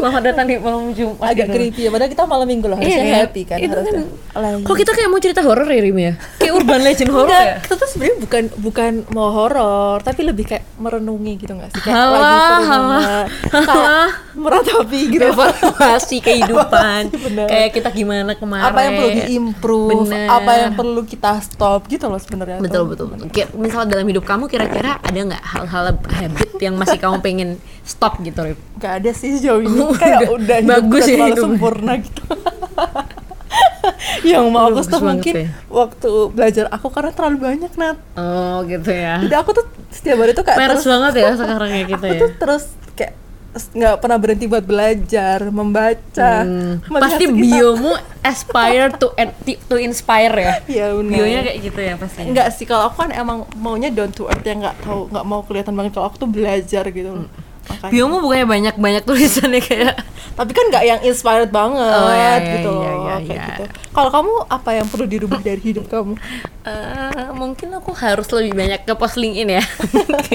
Selamat datang di malam Jumat. agak gitu. creepy ya padahal kita malam minggu loh harusnya Iya, happy kan itu harusnya kan-. Kok kita kayak mau cerita horor ya Rim ya? Kayak urban legend horor ya? kita tuh sebenarnya bukan bukan mau horor tapi lebih kayak merenungi gitu nggak sih kayak Halah, lagi halah, meratapi gitu Evaluasi kehidupan. Bener. kayak kita gimana kemarin. apa yang perlu diimprove Bener. apa yang perlu kita stop gitu loh sebenarnya Betul tuh. betul betul. Kayak misalnya dalam hidup kamu kira-kira ada nggak hal-hal habit yang masih kamu pengen stop gitu Rim? Gak ada sih sejauh ini kayak Udah. udah hidup Bagus udah ya hidupnya. sempurna gitu yang mau aku banget mungkin ya. waktu belajar aku karena terlalu banyak Nat Oh gitu ya. jadi aku tuh setiap hari tuh kayak Peres terus banget ya sekarang kayak gitu aku ya. tuh terus kayak nggak pernah berhenti buat belajar membaca Hmm, pasti sekitar. biomu aspire to to inspire ya. Iya, benar. Bionya kayak gitu ya pasti. Enggak sih kalau aku kan emang maunya down to earth yang nggak tahu nggak mau kelihatan banget kalau aku tuh belajar gitu Hmm. Makanya. Biomu bukannya banyak-banyak tulisannya kayak tapi kan nggak yang inspired banget Oh, iya, iya, gitu iya, loh iya, kayak iya. gitu kalau kamu apa yang perlu dirubah dari hidup kamu eh, mungkin aku harus lebih banyak ke post LinkedIn ya.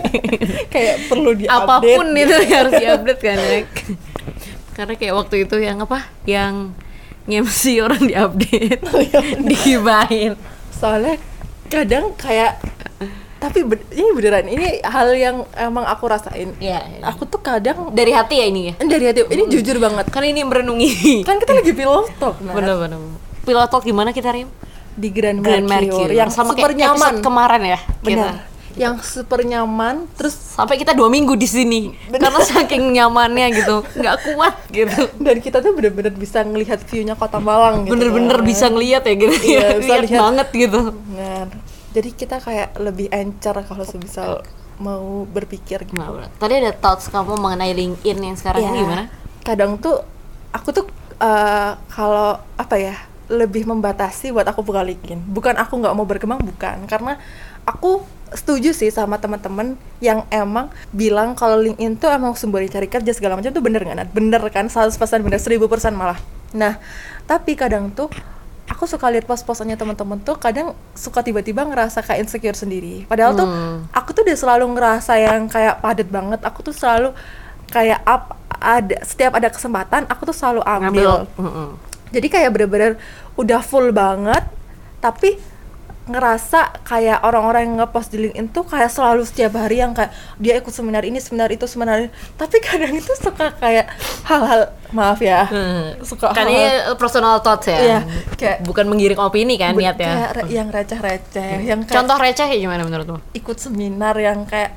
kayak perlu di Apa pun itu harus diupdate kan ya. Karena kayak waktu itu yang apa? Yang ngemsi orang diupdate, Oh, iya, digibahin. soalnya kadang kayak tapi ini beneran ini hal yang emang aku rasain Iya. aku tuh kadang Dari hati ya ini ya. dari hati ini jujur banget Kan ini merenungi. kan kita lagi pillow talk Nat. Bener-bener. Pilot talk gimana kita Rim? di Grand, Grand Mercure, Mercure yang sama super kayak nyaman kemarin ya. benar kita. yang super nyaman terus Sampai kita dua minggu di sini karena saking nyamannya gitu, nggak kuat gitu. dan kita tuh bener-bener bisa ngelihat view-nya kota Malang gitu Bener-bener kan. bisa ngeliat ya gitu. Iya, ya. bisa lihat lihat. banget gitu. Bener. Jadi kita kayak lebih encer kalau sebisa mau berpikir gitu. Nah, tadi ada thoughts kamu mengenai LinkedIn yang sekarang ini Iya. gimana? kadang tuh aku tuh eh, kalau apa ya lebih membatasi buat aku buka LinkedIn. Bukan aku nggak mau berkembang bukan. Karena aku setuju sih sama teman-teman yang emang bilang kalau LinkedIn tuh emang sumber cari kerja segala macam tuh bener nggak bener kan? 100% bener 1000% malah. Nah tapi kadang tuh aku suka lihat pos-posannya teman-teman tuh kadang suka tiba-tiba ngerasa kayak insecure sendiri padahal tuh Hmm. aku tuh udah selalu ngerasa yang kayak padat banget aku tuh selalu kayak up ada setiap ada kesempatan aku tuh selalu ambil, Mm-mm. jadi kayak bener-bener udah full banget tapi ngerasa kayak orang-orang yang ngepost di LinkedIn tuh kayak selalu setiap hari yang kayak dia ikut seminar ini seminar itu seminar ini tapi kadang itu suka kayak hal-hal maaf ya Hmm. suka Kan ini personal thoughts ya. Iya, kayak- bukan menggiring opini kan niatnya. kayak re- yang receh-receh yang kayak Contoh receh gimana menurutmu? ikut seminar yang kayak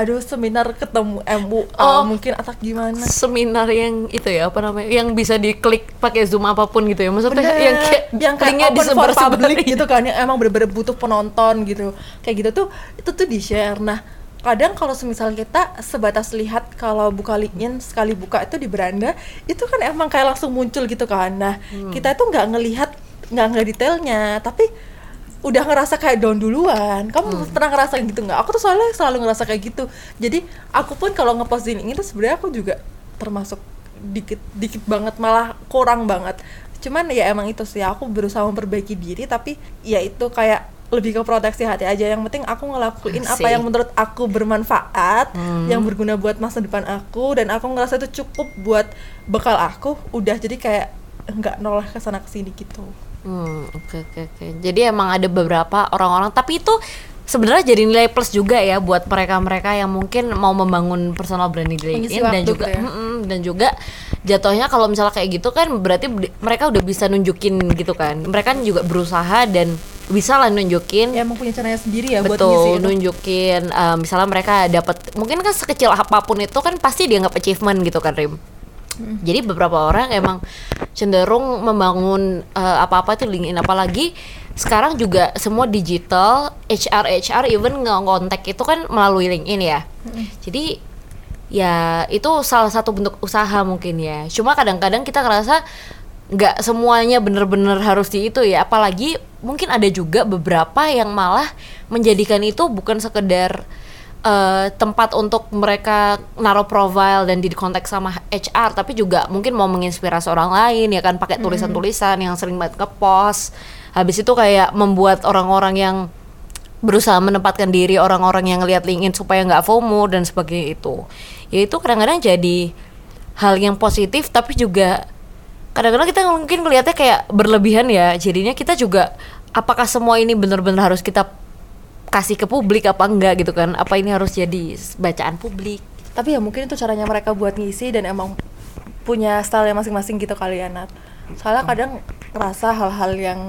aduh seminar ketemu MUA Oh. mungkin atau gimana Seminar yang itu ya apa namanya? Yang bisa diklik pakai zoom apa pun gitu ya. Maksudnya Bener. yang kayak yang kayak linknya open for public gitu kan yang emang bener-bener butuh penonton gitu kayak gitu tuh itu tuh di share nah kadang kalau semisal kita sebatas lihat kalau buka LinkedIn sekali buka itu di beranda itu kan emang kayak langsung muncul gitu kan nah Hmm. kita itu nggak ngelihat nggak ngelihat detailnya tapi udah ngerasa kayak down duluan. Kamu Hmm. pernah ngerasa gitu nggak? Aku tuh soalnya selalu ngerasa kayak gitu. Jadi aku pun kalau ngepost LinkedIn itu sebenarnya aku juga termasuk dikit dikit banget malah kurang banget. Cuman ya emang itu sih aku berusaha memperbaiki diri tapi ya itu kayak lebih ke proteksi hati aja. Yang penting aku ngelakuin apa Asik. yang menurut aku bermanfaat Hmm. yang berguna buat masa depan aku dan aku ngerasa itu cukup buat bekal aku udah. Jadi kayak nggak noleh ke sana ke sini gitu Hmm, oke oke oke. Jadi emang ada beberapa orang-orang tapi itu sebenarnya jadi nilai plus juga ya buat mereka-mereka yang mungkin mau membangun personal branding di Mengisi LinkedIn dan juga gitu ya. Mm-mm, dan juga jatuhnya kalau misalnya kayak gitu kan berarti mereka udah bisa nunjukin gitu kan. Mereka kan juga berusaha dan bisa lah nunjukin ya emang punya caranya sendiri ya buat ngisi betul itu. nunjukin eh, misalnya mereka dapat mungkin kan sekecil apa pun itu kan pasti dianggap achievement gitu kan Rim jadi beberapa orang emang cenderung membangun eh, apa-apa itu LinkedIn. Apalagi sekarang juga semua digital HR HR even ngontek itu kan melalui LinkedIn ya. Jadi ya itu salah satu bentuk usaha mungkin ya. Cuma kadang-kadang kita ngerasa nggak semuanya bener-bener harus di itu ya. Apalagi mungkin ada juga beberapa yang malah menjadikan itu bukan sekedar eh, tempat untuk mereka naruh profile dan di kontak sama HR tapi juga mungkin mau menginspirasi orang lain ya kan pakai tulisan-tulisan yang sering banget ke post habis itu kayak membuat orang-orang yang berusaha menempatkan diri orang-orang yang ngelihat LinkedIn supaya nggak FOMO dan sebagainya itu. Ya itu kadang-kadang jadi hal yang positif tapi juga kadang-kadang kita mungkin melihatnya kayak berlebihan ya. Jadinya kita juga apakah semua ini benar-benar harus kita kasih ke publik apa enggak gitu kan? Apa ini harus jadi bacaan publik? Tapi ya mungkin itu caranya mereka buat ngisi dan emang punya style masing-masing gitu kali ya Nat. Soalnya kadang ngerasa hal-hal yang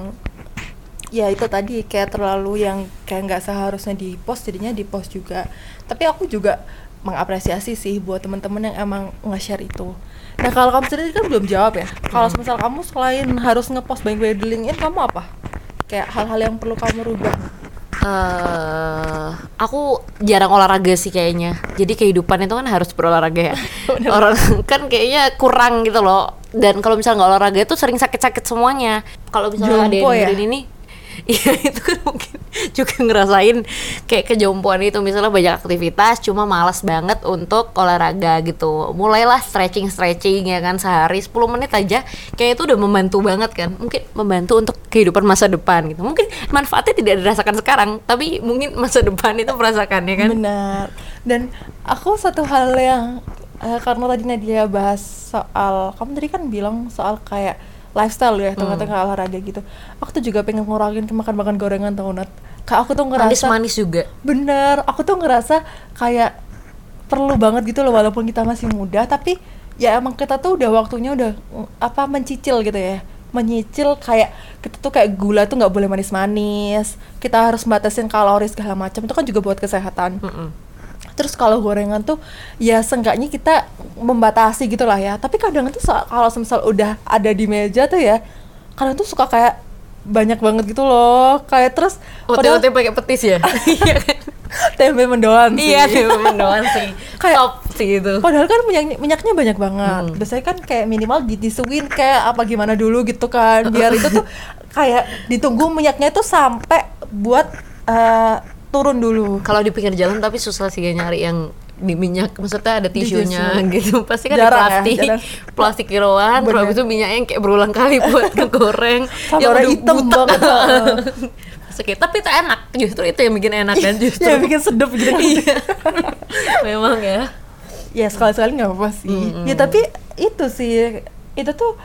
ya itu tadi kayak terlalu yang kayak nggak seharusnya di post jadinya di post juga. Tapi aku juga mengapresiasi sih buat teman-teman yang emang nge-share itu. Nah kalau kamu sendiri kan belum jawab ya. Kalau misal kamu selain harus ngepost banyak banyak di LinkedIn kamu apa? Kayak hal-hal yang perlu kamu rubah eh aku jarang olahraga sih kayaknya. Jadi kehidupan itu kan harus berolahraga ya. Orang kan kayaknya kurang gitu loh. Dan kalau misalnya nggak olahraga itu sering sakit-sakit semuanya. Kalau misalnya ada yang ya? ini, Iya itu kan mungkin juga ngerasain kayak kejompoan itu. Misalnya banyak aktivitas cuma malas banget untuk olahraga gitu. Mulailah stretching stretching ya kan sehari 10 menit aja. Kayak itu udah membantu banget kan. Mungkin membantu untuk kehidupan masa depan gitu. Mungkin manfaatnya tidak dirasakan sekarang tapi mungkin masa depan itu merasakan ya kan. Benar. Dan aku satu hal yang eh, karena tadi Nadia bahas soal kamu tadi kan bilang soal kayak lifestyle ya Hmm. tengah-tengah olahraga gitu. Aku tuh juga pengen ngurangin ke makan-makan gorengan tau Nat. Kayak aku tuh ngerasa manis-manis juga bener. Aku tuh ngerasa kayak perlu banget gitu loh walaupun kita masih muda tapi ya emang kita tuh udah waktunya udah mm, apa mencicil gitu ya menyicil kayak kita tuh kayak gula tuh nggak boleh manis-manis kita harus batasin kalori segala macam itu kan juga buat kesehatan Mm-mm. Terus kalau gorengan tuh ya seenggaknya kita membatasi gitu lah ya tapi kadang tuh kalau misal udah ada di meja tuh ya kadang tuh suka kayak banyak banget gitu loh kayak terus padahal OT-OT pakai petis ya tempe mendoan sih iya sih doang sih Kayak- top sih itu Padahal kan minyak, minyaknya banyak banget. Hmm. Biasanya kan kayak minimal ditisuin kayak apa gimana dulu gitu kan. Biar itu tuh kayak ditunggu minyaknya itu sampai buat eh, turun dulu. kalau di pinggir jalan tapi susah sih ya nyari yang di minyak maksudnya ada tisunya tisu. gitu pasti kan Jarang ya, di plastik jarang. plastik kiloan terus itu minyaknya yang kayak berulang kali buat ngegoreng Sama orang hitam banget. Sakit, tapi itu enak justru itu yang bikin enak kan justru ya bikin sedep gitu kan. Iya. memang ya ya sekali-sekali nggak apa-apa sih. Mm-mm. Ya tapi itu sih itu tuh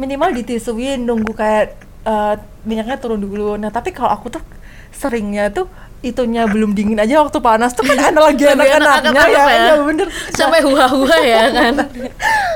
minimal ditisuin nunggu kayak eh, minyaknya turun dulu. Nah tapi kalau aku tuh seringnya tuh itunya belum dingin aja waktu panas tuh kan ada lagi anak-anaknya ya, ya. ya bener. Sampai hua-hua ya kan?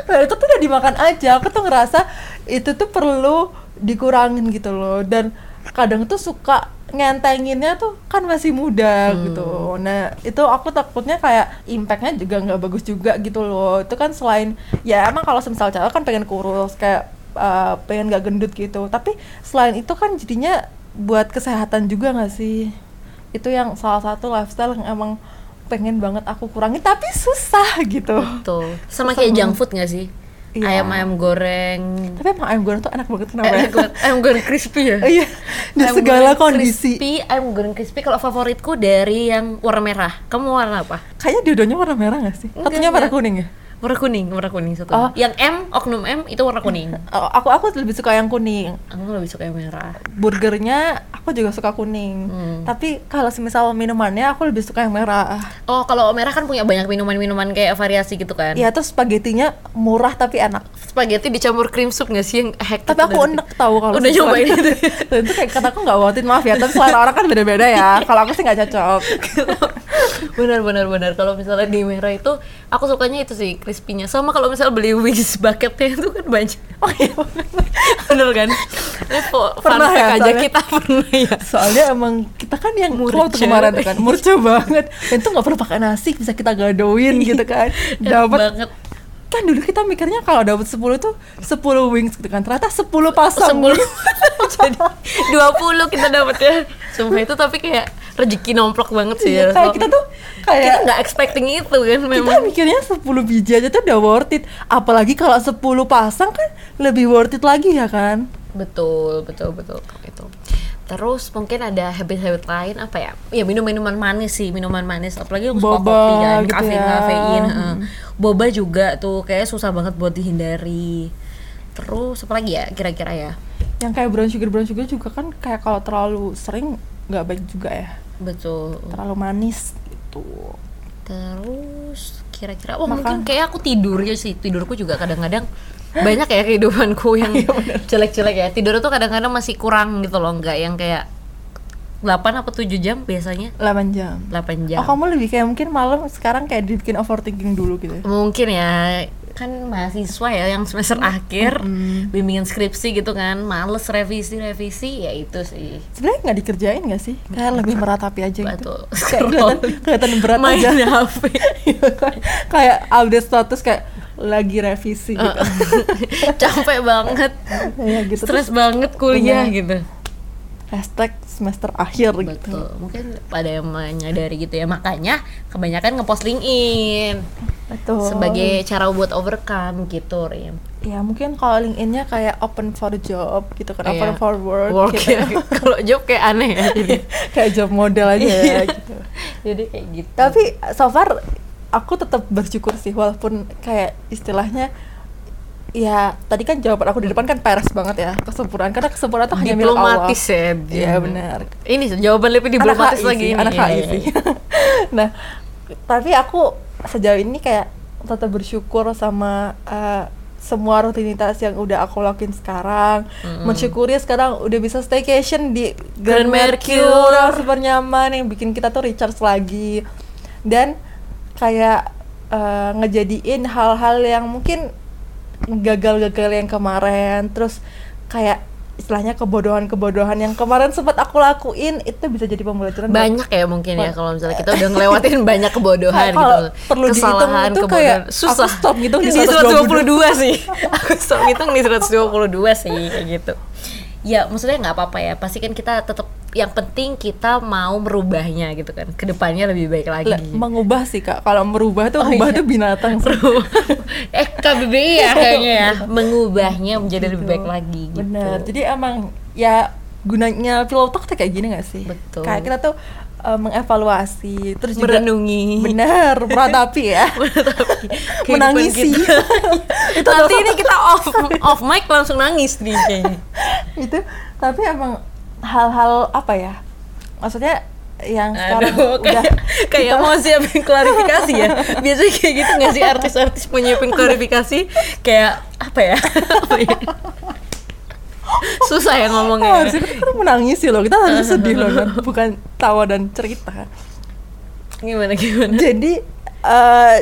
Nah itu tuh udah dimakan aja. Aku tuh ngerasa itu tuh perlu dikurangin gitu loh. Dan kadang tuh suka ngentenginnya tuh kan masih muda Hmm. gitu. Nah itu aku takutnya kayak impactnya juga nggak bagus juga gitu loh. Itu kan selain ya emang kalau semisal cewek kan pengen kurus kayak uh, pengen gak gendut gitu. Tapi selain itu kan jadinya buat kesehatan juga nggak sih itu yang salah satu lifestyle yang emang pengen banget aku kurangin tapi susah gitu tuh sama Susah kayak banget. junk food gak sih Iya. ayam ayam goreng tapi emang ayam goreng tuh enak banget kenapa ya? ayam goreng, ayam goreng crispy ya Iya, di Ayam segala kondisi. crispy, ayam goreng crispy kalau favoritku dari yang warna merah kamu warna apa Kayaknya dua-duanya warna merah gak sih? Enggak, Satunya warna kuning ya? warna kuning warna kuning satu Oh. yang M oknum M itu warna kuning Oh, aku aku lebih suka yang kuning. aku lebih suka yang merah Burgernya aku juga suka kuning. Hmm. Tapi kalau semisal minumannya aku lebih suka yang merah. oh kalau merah kan punya banyak minuman-minuman kayak variasi gitu kan Iya, terus spagettinya murah tapi enak. spaghetti dicampur cream soup gak sih yang hek Tapi aku enek tahu kalau udah nyobain itu itu kayak kataku nggak worth it maaf ya. Tapi selera orang kan beda-beda ya. Kalau aku sih nggak cocok. benar benar benar. Kalau misalnya di merah itu aku sukanya itu sih crispy-nya. Sama kalau misalnya beli wings bucketnya itu kan banyak. Oh iya. bener kan? Ini Pernah ya, aja soalnya? kita pernah ya. Soalnya emang kita kan yang waktu kemarin kan murce banget. Dan itu nggak perlu pakai nasi bisa kita gadoin gitu kan. Dapat banget. Kan dulu kita mikirnya kalau dapat 10 tuh 10 wings gitu kan. Ternyata 10 pasang. Sepuluh. Jadi dua puluh kita dapat ya. Sumpah itu tapi kayak rezeki nomplok banget sih Iya, ya. kayak kita tuh kita kayak nggak expecting itu kan kita memang. mikirnya 10 biji aja tuh udah worth it. Apalagi kalau 10 pasang kan lebih worth it lagi ya kan? Betul betul betul. Itu terus mungkin ada habit-habit lain apa ya? Ya minum minuman manis sih minuman manis. Apalagi yang suka kopi kan gitu kafein ya. kafein heeh. boba juga tuh kayak susah banget buat dihindari. Terus apa lagi ya kira-kira ya? Yang kayak brown sugar brown sugar juga kan kayak kalau terlalu sering nggak baik juga ya betul. Terlalu manis gitu. Terus kira-kira oh mungkin kayak aku tidur ya sih. Tidurku juga kadang-kadang banyak ya kehidupanku yang jelek-jelek ya. Tidur tuh kadang-kadang masih kurang gitu loh. Nggak yang kayak 8 apa 7 jam biasanya. 8 jam. 8 jam. Oh kamu lebih kayak mungkin malam sekarang kayak dibikin overthinking dulu gitu ya? mungkin ya kan mahasiswa ya yang semester akhir bimbingan skripsi gitu kan males revisi revisi ya itu sih. Sebenarnya nggak dikerjain nggak sih? Kayak lebih meratapi aja gitu. Betul. Kayak kelihatan, kelihatan berat main aja. HP Kayak update status kayak lagi revisi gitu. Capek banget. Ya gitu. Stres banget kuliah Bener. gitu. Hashtag semester akhir gitu. Betul. Mungkin pada yang menyadari gitu ya. Makanya kebanyakan ngepost LinkedIn. Betul. Sebagai cara buat overcome gitu Rim. Ya mungkin kalau LinkedIn-nya kayak open for job gitu kan Open Iya. for work, work gitu. ya. Kalau job kayak aneh ya. Jadi Kayak job model aja Iya. ya gitu. Jadi kayak gitu. Tapi so far aku tetap bersyukur sih walaupun kayak istilahnya ya tadi kan jawaban aku di depan kan peres banget ya kesempurnaan karena kesempurnaan tuh hanya milik Allah. diplomatis ya Iya benar. ini jawaban lebih diplomatis HI lagi sih, ini anak Iya, HI iya, sih. iya. nah, tapi aku sejauh ini kayak tetap bersyukur sama uh, semua rutinitas yang udah aku lakuin sekarang. Mensyukuri sekarang udah bisa staycation di Grand Grand Mercure, Mercure. super nyaman yang bikin kita tuh recharge lagi. Dan kayak uh, ngejadiin hal-hal yang mungkin gagal-gagal yang kemarin terus kayak istilahnya kebodohan-kebodohan yang kemarin sempat aku lakuin itu bisa jadi pembelajaran banyak ya mungkin ya kalau misalnya kita udah ngelewatin banyak kebodohan gitu. perlu kesalahan tuh kebodohan. kayak susah. aku stop ngitung di 122 sih. Aku stop ngitung di 122 sih kayak gitu. Ya maksudnya nggak apa-apa ya. Pasti kan kita tetap yang penting kita mau merubahnya gitu kan. Ke depannya lebih baik lagi. Lah, mengubah sih kak. Kalau merubah tuh Oh, rubah iya. tuh binatang eh KBBI ya kayaknya ya. Mengubahnya menjadi lebih baik lagi gitu. Bener jadi emang ya gunanya pillow talk tuh kayak gini gak sih? Betul. kayak kita tuh uh, mengevaluasi terus juga merenungi. Bener meratapi ya. Kehidupan menangisi. itu nanti ini kita off off mic langsung nangis nih kayaknya. Itu tapi emang hal-hal apa ya? Maksudnya yang sekarang Aduh, udah kayak, kayak mau siapin klarifikasi ya. Biasanya kayak gitu nggak sih? Artis-artis menyiapin klarifikasi kayak apa ya, Apa ya? susah ya ngomongnya Oh, harusnya kita kan menangisi loh. Kita harus sedih loh kan bukan tawa dan cerita. Gimana gimana? Jadi eh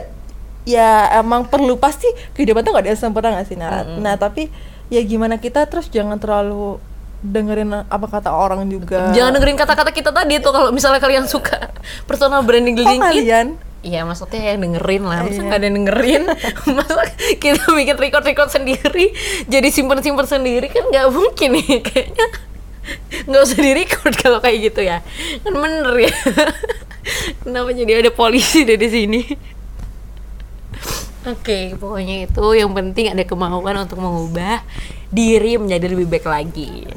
ya emang perlu pasti kehidupan tuh gak ada yang sempurna gak sih nah, nah tapi ya gimana kita terus jangan terlalu dengerin apa kata orang juga. Jangan dengerin kata-kata kita tadi tuh kalau misalnya kalian suka personal branding Kok LinkedIn. kalian? Iya maksudnya yang dengerin lah, masa Iya. nggak ada yang dengerin. Masa kita bikin record-record sendiri Jadi simpen-simpen sendiri kan nggak mungkin nih Kayaknya. Nggak usah di record kalau kayak gitu ya. Kan bener ya. Kenapa jadi ada polisi dari sini? Oke, pokoknya itu. Yang penting ada kemauan untuk mengubah diri menjadi lebih baik lagi.